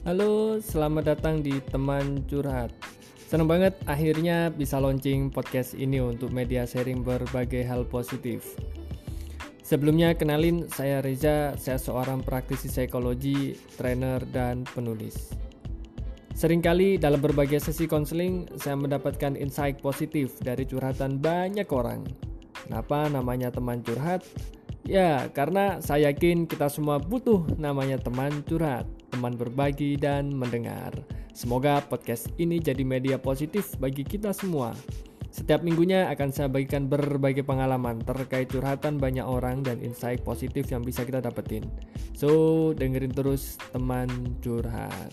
Halo, selamat datang di Teman Curhat. Senang banget akhirnya bisa launching podcast ini untuk media sharing berbagai hal positif. Sebelumnya kenalin saya Reza, saya seorang praktisi psikologi, trainer dan penulis. Seringkali dalam berbagai sesi konseling saya mendapatkan insight positif dari curhatan banyak orang. Kenapa namanya teman curhat? Ya, karena saya yakin kita semua butuh namanya teman curhat teman berbagi, dan mendengar. Semoga podcast ini jadi media positif bagi kita semua. Setiap minggunya akan saya bagikan berbagai pengalaman terkait curhatan banyak orang dan insight positif yang bisa kita dapetin. So, dengerin terus teman curhat.